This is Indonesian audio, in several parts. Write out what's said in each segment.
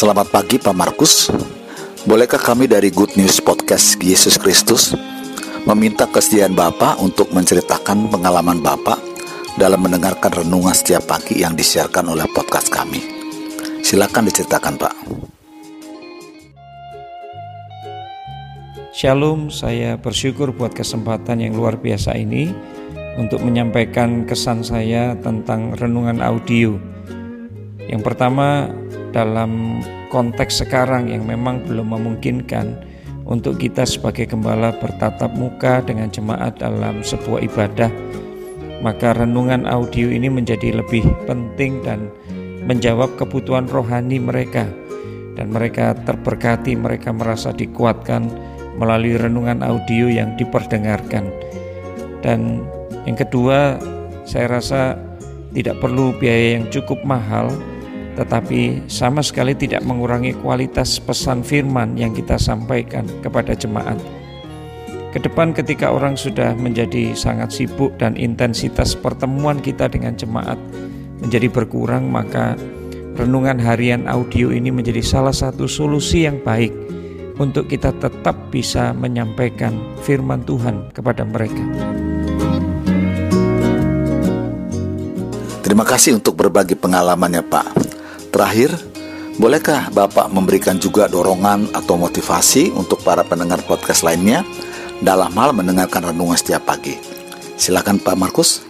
Selamat pagi Pak Markus. Bolehkah kami dari Good News Podcast Yesus Kristus meminta kesediaan Bapak untuk menceritakan pengalaman Bapak dalam mendengarkan renungan setiap pagi yang disiarkan oleh podcast kami. Silakan diceritakan Pak. Shalom, saya bersyukur buat kesempatan yang luar biasa ini untuk menyampaikan kesan saya tentang renungan audio. Yang pertama, dalam konteks sekarang yang memang belum memungkinkan untuk kita sebagai gembala bertatap muka dengan jemaat dalam sebuah ibadah, maka renungan audio ini menjadi lebih penting dan menjawab kebutuhan rohani mereka dan mereka terberkati, mereka merasa dikuatkan melalui renungan audio yang diperdengarkan. Dan yang kedua, saya rasa tidak perlu biaya yang cukup mahal tetapi sama sekali tidak mengurangi kualitas pesan firman yang kita sampaikan kepada jemaat. Ke depan ketika orang sudah menjadi sangat sibuk dan intensitas pertemuan kita dengan jemaat menjadi berkurang, maka renungan harian audio ini menjadi salah satu solusi yang baik untuk kita tetap bisa menyampaikan firman Tuhan kepada mereka. Terima kasih untuk berbagi pengalamannya Pak. Terakhir, bolehkah Bapak memberikan juga dorongan atau motivasi untuk para pendengar podcast lainnya dalam hal mendengarkan renungan setiap pagi? Silakan Pak Markus.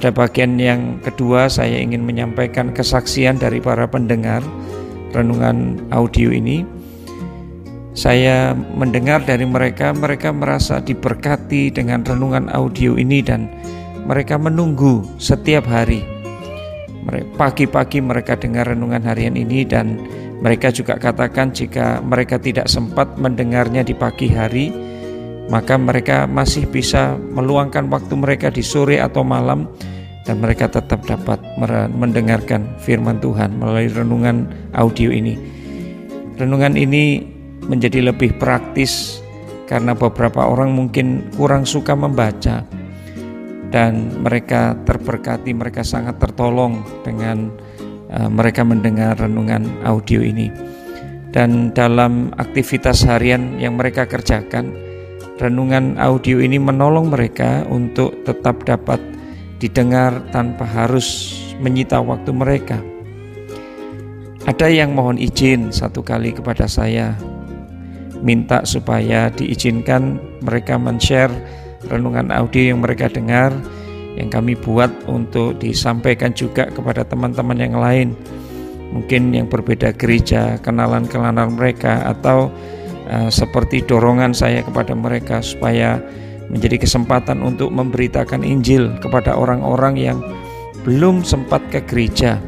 Pada bagian yang kedua saya ingin menyampaikan kesaksian dari para pendengar renungan audio ini. Saya mendengar dari mereka, mereka merasa diberkati dengan renungan audio ini dan mereka menunggu setiap hari Pagi-pagi mereka dengar renungan harian ini dan mereka juga katakan jika mereka tidak sempat mendengarnya di pagi hari, maka mereka masih bisa meluangkan waktu mereka di sore atau malam dan mereka tetap dapat mendengarkan firman Tuhan melalui renungan audio ini. Renungan ini menjadi lebih praktis karena beberapa orang mungkin kurang suka membaca dan mereka terberkati, mereka sangat tertolong dengan uh, mereka mendengar renungan audio ini. Dan dalam aktivitas harian yang mereka kerjakan, renungan audio ini menolong mereka untuk tetap dapat didengar tanpa harus menyita waktu mereka. Ada yang mohon izin satu kali kepada saya, minta supaya diizinkan mereka men-share renungan audio yang mereka dengar yang kami buat untuk disampaikan juga kepada teman-teman yang lain. Mungkin yang berbeda gereja kenalan-kenalan mereka atau uh, seperti dorongan saya kepada mereka supaya menjadi kesempatan untuk memberitakan Injil kepada orang-orang yang belum sempat ke gereja.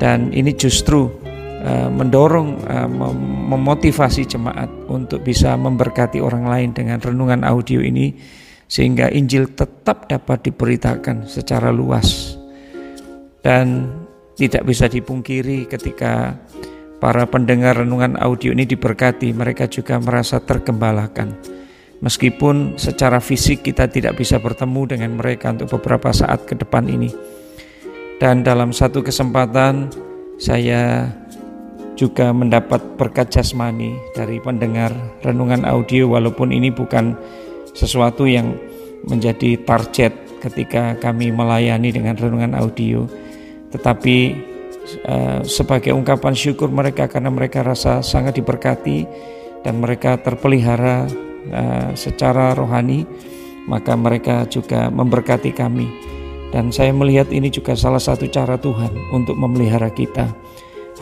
Dan ini justru uh, mendorong uh, memotivasi jemaat untuk bisa memberkati orang lain dengan renungan audio ini sehingga Injil tetap dapat diberitakan secara luas dan tidak bisa dipungkiri ketika para pendengar renungan audio ini diberkati mereka juga merasa tergembalakan. Meskipun secara fisik kita tidak bisa bertemu dengan mereka untuk beberapa saat ke depan ini. Dan dalam satu kesempatan saya juga mendapat berkat jasmani dari pendengar renungan audio walaupun ini bukan sesuatu yang menjadi target ketika kami melayani dengan renungan audio. Tetapi uh, sebagai ungkapan syukur mereka karena mereka rasa sangat diberkati dan mereka terpelihara uh, secara rohani maka mereka juga memberkati kami. Dan saya melihat ini juga salah satu cara Tuhan untuk memelihara kita.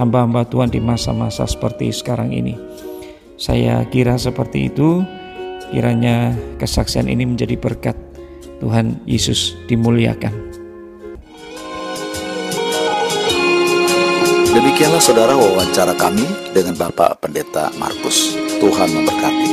Hamba-hamba Tuhan di masa-masa seperti sekarang ini. Saya kira seperti itu Kiranya kesaksian ini menjadi berkat. Tuhan Yesus dimuliakan. Demikianlah saudara wawancara kami dengan Bapak Pendeta Markus. Tuhan memberkati.